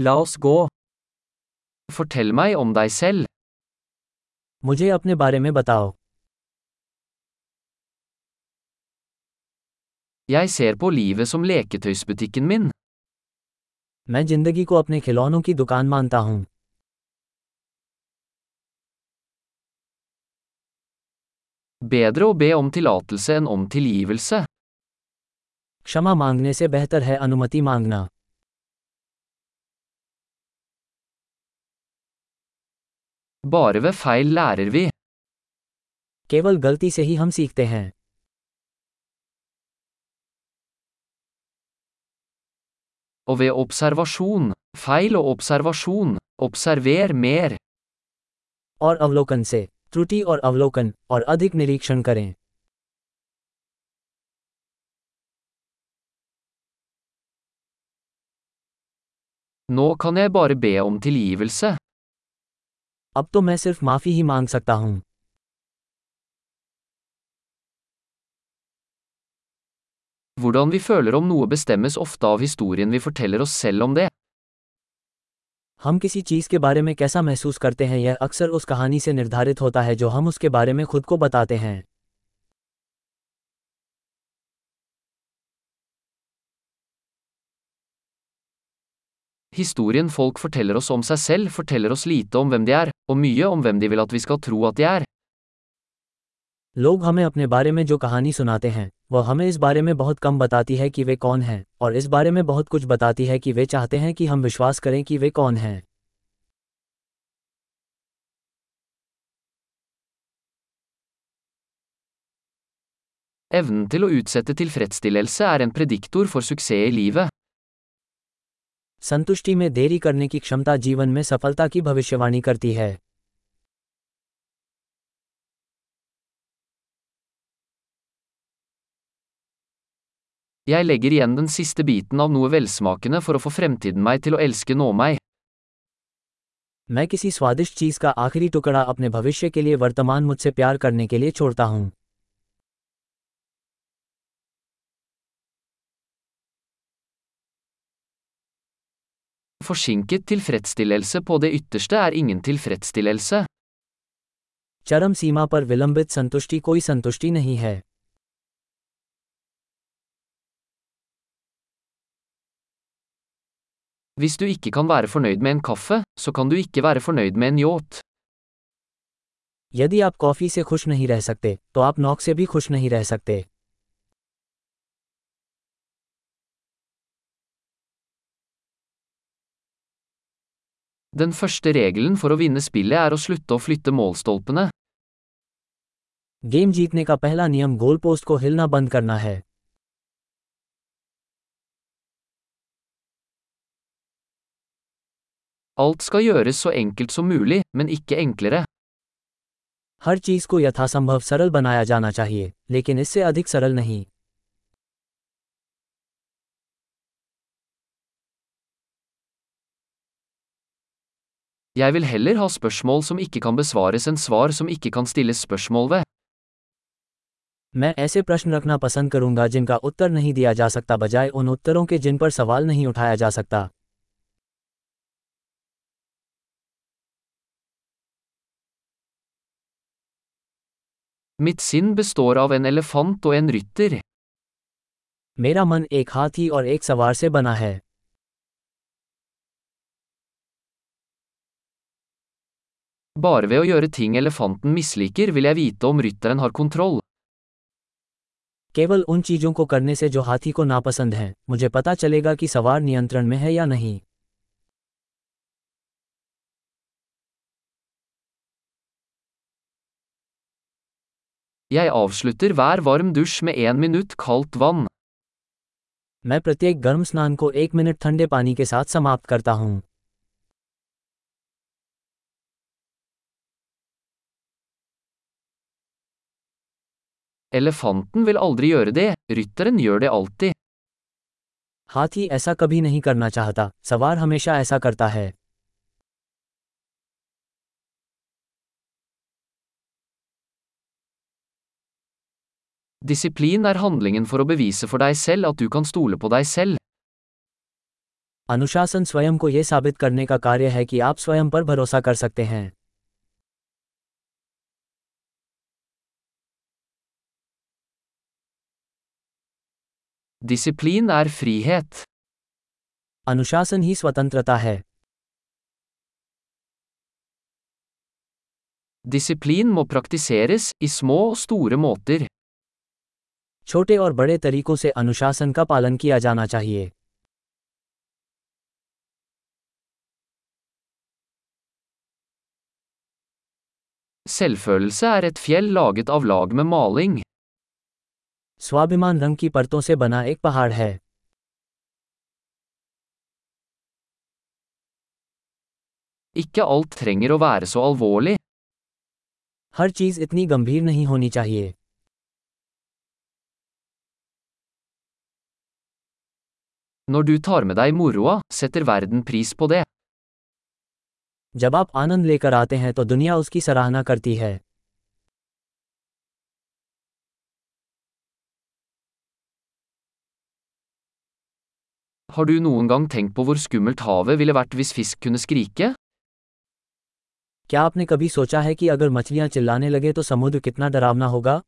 La oss gå. Fortell meg om deg selv. मुझे अपने बारे में बताओ Jeg ser på livet som leketøysbutikken min. मैं जिंदगी को अपने खिलौनों की दुकान मानता हूँ Bedre å be om tillatelse enn om tilgivelse. क्षमा मांगने से बेहतर है अनुमति मांगना Bare ved feil lærer vi. केवल गलती से ही हम सीखते हैं Og ved observasjon. Feil og observasjon. Observer mer. और अवलोकन से त्रुटि और अवलोकन और अधिक निरीक्षण करें Nå kan jeg bare be om tilgivelse. अब तो मैं सिर्फ़ माफ़ी ही मांग सकता हूँ Hvordan vi føler om noe bestemmes ofte av historien vi forteller oss selv om det. हम किसी चीज़ के बारे में कैसा महसूस करते हैं यह अक्सर उस कहानी से निर्धारित होता है जो हम उसके बारे में खुद को बताते हैं Historien folk forteller oss om seg selv, forteller oss lite om hvem de er, og mye om hvem de vil at vi skal tro at de er. लोग हमें अपने बारे में जो कहानी सुनाते हैं वह हमें इस बारे में बहुत कम बताती है कि वे कौन हैं और इस बारे में बहुत कुछ बताती है कि वे चाहते हैं कि हम विश्वास करें कि वे कौन हैं Evnen til å utsette tilfredsstillelse er en prediktor for suksess i livet. संतुष्टि में देरी करने की क्षमता जीवन में सफलता की भविष्यवाणी करती है Jeg legger igjen den siste biten av noe velsmakende for å få fremtiden meg til å elske nå meg. मैं किसी स्वादिष्ट चीज़ का आखिरी टुकड़ा अपने भविष्य के लिए वर्तमान मुझसे प्यार करने के लिए छोड़ता हूँ Forsinket tilfredsstillelse på det ytterste er ingen tilfredsstillelse. चरम सीमा पर विलंबित संतुष्टि कोई संतुष्टि नहीं है Hvis du ikke kan være fornøyd med en kaffe, så kan du ikke være fornøyd med en yacht. यदि आप कॉफी से खुश नहीं रह सकते तो आप नौक से भी खुश नहीं रह सकते Den første regelen for å vinne spillet er å slutte å flytte målstolpene. Game जीतने का पहला नियम गोल पोस्ट को हिलना बंद करना है Alt skal gjøres så enkelt som mulig, men ikke enklere. हर चीज़ को यथासंभव सरल बनाया जाना चाहिए लेकिन इससे अधिक सरल नहीं Jeg vil heller ha spørsmål som ikke kan besvares enn svar som ikke kan stilles spørsmål ved. मैं ऐसे प्रश्न रखना पसंद करूँगा जिनका उत्तर नहीं दिया जा सकता बजाय उन उत्तरों के जिन पर सवाल नहीं उठाया जा सकता Mitt sinn består av en elefant og en rytter. मेरा मन एक हाथी और एक सवार से बना है Bare ved å gjøre ting elefanten misliker vil jeg vite om rytteren har kontroll. केवल उन चीज़ों को करने से जो हाथी को नापसंद हैं मुझे पता चलेगा कि सवार नियंत्रण में है या नहीं Jeg avslutter hver varm dusj med én minutt kaldt vann. मैं प्रत्येक गर्म स्नान को एक मिनट ठंडे पानी के साथ समाप्त करता हूँ Elefanten vil aldri gjøre det, rytteren gjør det alltid. हाथी ऐसा कभी नहीं करना चाहता सवार हमेशा ऐसा करता है Disiplin er handlingen for å bevise for deg selv at du kan stole på deg selv. अनुशासन स्वयं को यह साबित करने का कार्य है कि आप स्वयं पर भरोसा कर सकते हैं डिसिप्लिन आर फ्री हेथ अनुशासन ही स्वतंत्रता है डिसिप्लिन मो प्रैक्टिसेरिस इस्मो स्टोर मोतर छोटे और बड़े तरीकों से अनुशासन का पालन किया जाना चाहिए Selvfølelse er et fjell laget av lag med maling. स्वाभिमान रंग की परतों से बना एक पहाड़ है Ikke alt trenger å være så alvorlig. हर चीज़ इतनी गंभीर नहीं होनी चाहिए Når du tar med deg moroa, setter verden pris på det. जब आप आनंद लेकर आते हैं तो दुनिया उसकी सराहना करती है Har du noen gang tenkt på hvor skummelt havet ville vært hvis fisk kunne skrike? क्या आपने कभी सोचा है कि अगर मछलियाँ चिल्लाने लगे तो समुद्र कितना डरावना होगा